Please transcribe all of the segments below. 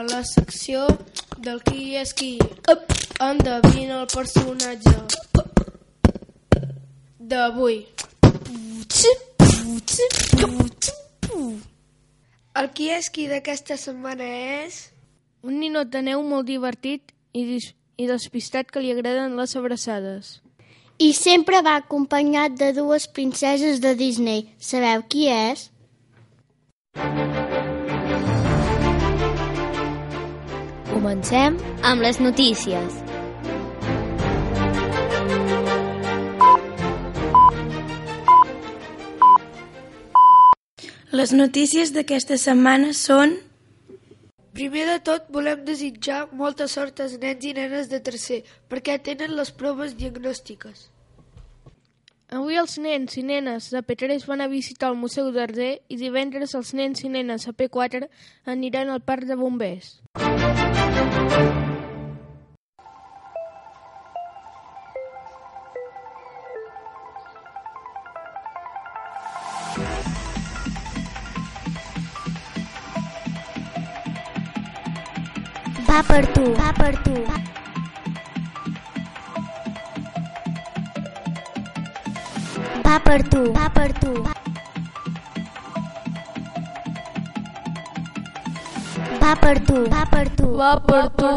la secció del qui és qui. Endevina el personatge d'avui. El qui és qui d'aquesta setmana és... Un ninot de neu molt divertit i, dis i despistat que li agraden les abraçades. I sempre va acompanyat de dues princeses de Disney. Sabeu qui és? Comencem amb les notícies. Les notícies d'aquesta setmana són... Primer de tot, volem desitjar molta sort als nens i nenes de tercer, perquè tenen les proves diagnòstiques. Avui els nens i nenes de P3 van a visitar el Museu d'Arder i divendres els nens i nenes a P4 aniran al Parc de Bombers. Va per tu, va per tu. Va per tu, va per tu. Va per tu, va per tu. Va per tu.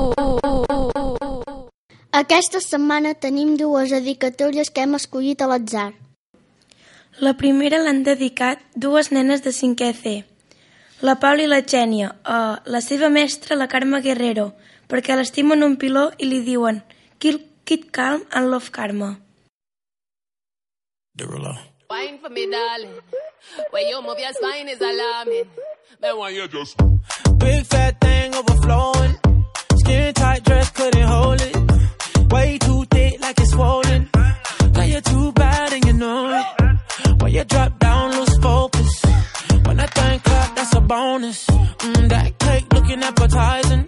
Aquesta setmana tenim dues dedicatòries que hem escollit a l'atzar. La primera l'han dedicat dues nenes de 5è C, la Paula i la Xènia, a la seva mestra, la Carme Guerrero, perquè l'estimen un piló i li diuen Keep, keep calm and love Karma. Derulo. Wine for me, darling. When you move your spine is alarming. Then why you just Big fat thing overflowing. Skin tight dress couldn't hold it. Way too thick like it's swollen. Girl, you're too bad and you know it. When you drop down, lose focus. When I think clap, that's a bonus. Mm, that cake looking appetizing.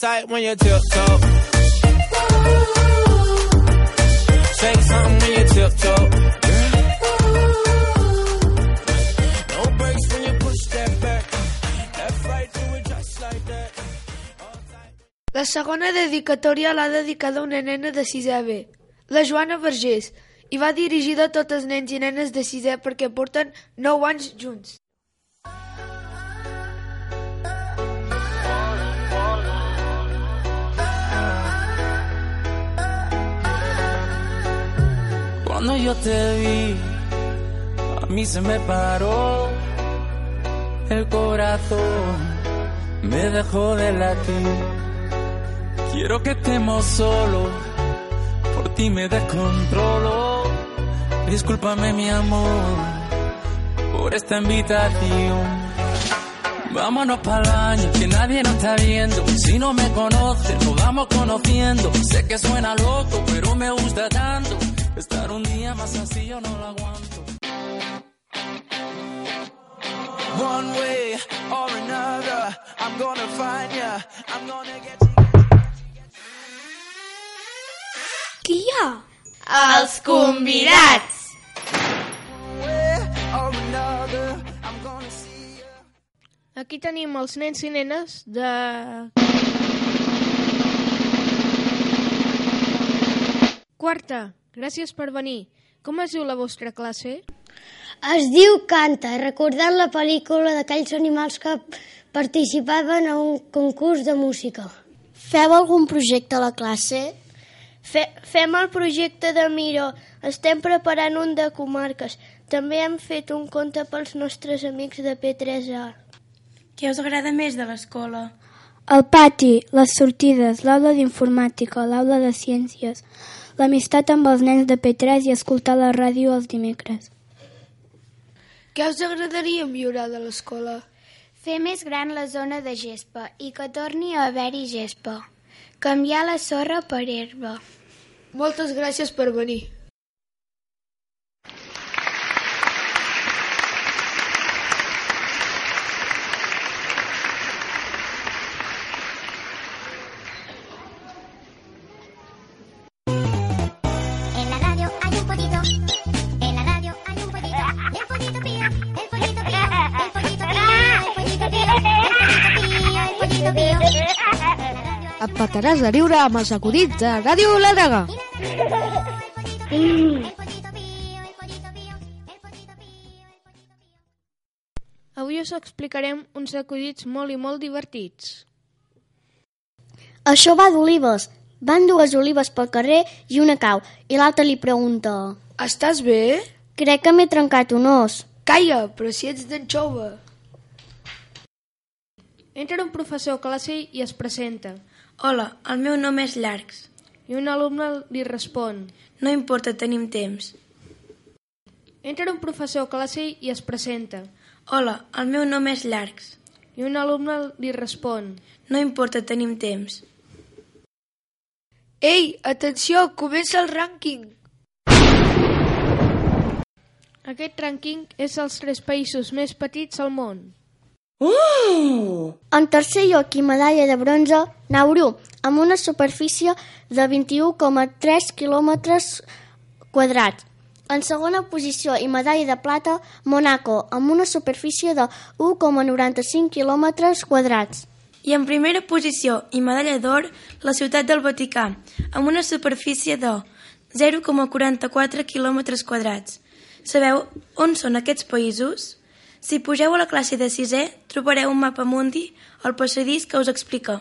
Tight when you tiptoe. Say something when you tiptoe. When you push back. Do it just like that. La segona dedicatòria l'ha dedicada una nena de 6è B, la Joana Vergés, i va dirigida a tots els nens i nenes de 6è perquè porten 9 anys junts. Cuando yo te vi, a mí se me paró el corazón, me dejó de latir. Quiero que estemos solos, por ti me descontrolo. Discúlpame mi amor por esta invitación. Vámonos para el baño, que nadie nos está viendo. Si no me conoces, nos vamos conociendo. Sé que suena loco, pero me gusta tanto. Estar un día más así yo no lo aguanto. One way or another, I'm gonna find ya. I'm gonna get you. Qui hi ha? Els convidats. One way or another, I'm gonna see ya. Aquí tenim els nens i nenes de... Quarta, gràcies per venir. Com es diu la vostra classe? Es diu Canta, recordant la pel·lícula d'aquells animals que participaven a un concurs de música. Feu algun projecte a la classe? Fe, fem el projecte de Miro. Estem preparant un de comarques. També hem fet un conte pels nostres amics de P3A. Què us agrada més de l'escola? El pati, les sortides, l'aula d'informàtica, l'aula de ciències, l'amistat amb els nens de P3 i escoltar la ràdio els dimecres. Què us agradaria millorar de l'escola? Fer més gran la zona de gespa i que torni a haver-hi gespa. Canviar la sorra per herba. Moltes gràcies per venir. pío. En la radio hay un pollito. El pollito pío. El pollito pío. El pollito pío. El pollito pío. El pollito pío. El pollito pío. Et petaràs de riure amb els acudits de Ràdio La Draga. Avui us explicarem uns acudits molt i molt divertits. Això va d'olives. Van dues olives pel carrer i una cau, i l'altra li pregunta... Estàs bé? Crec que m'he trencat un os. Calla, però si ets d'anxova. Entra un professor a classe i es presenta. Hola, el meu nom és Llargs. I un alumne li respon. No importa, tenim temps. Entra un professor a classe i es presenta. Hola, el meu nom és Llargs. I un alumne li respon. No importa, tenim temps. Ei, atenció, comença el rànquing. Aquest rànquing és dels tres països més petits al món. Uh! En tercer lloc i medalla de bronze, Nauru, amb una superfície de 21,3 quilòmetres quadrats. En segona posició i medalla de plata, Monaco, amb una superfície de 1,95 quilòmetres quadrats. I en primera posició i medalla d'or, la ciutat del Vaticà, amb una superfície de 0,44 quilòmetres quadrats. Sabeu on són aquests països? Si pugeu a la classe de sisè, trobareu un mapa mundi al passadís que us explica.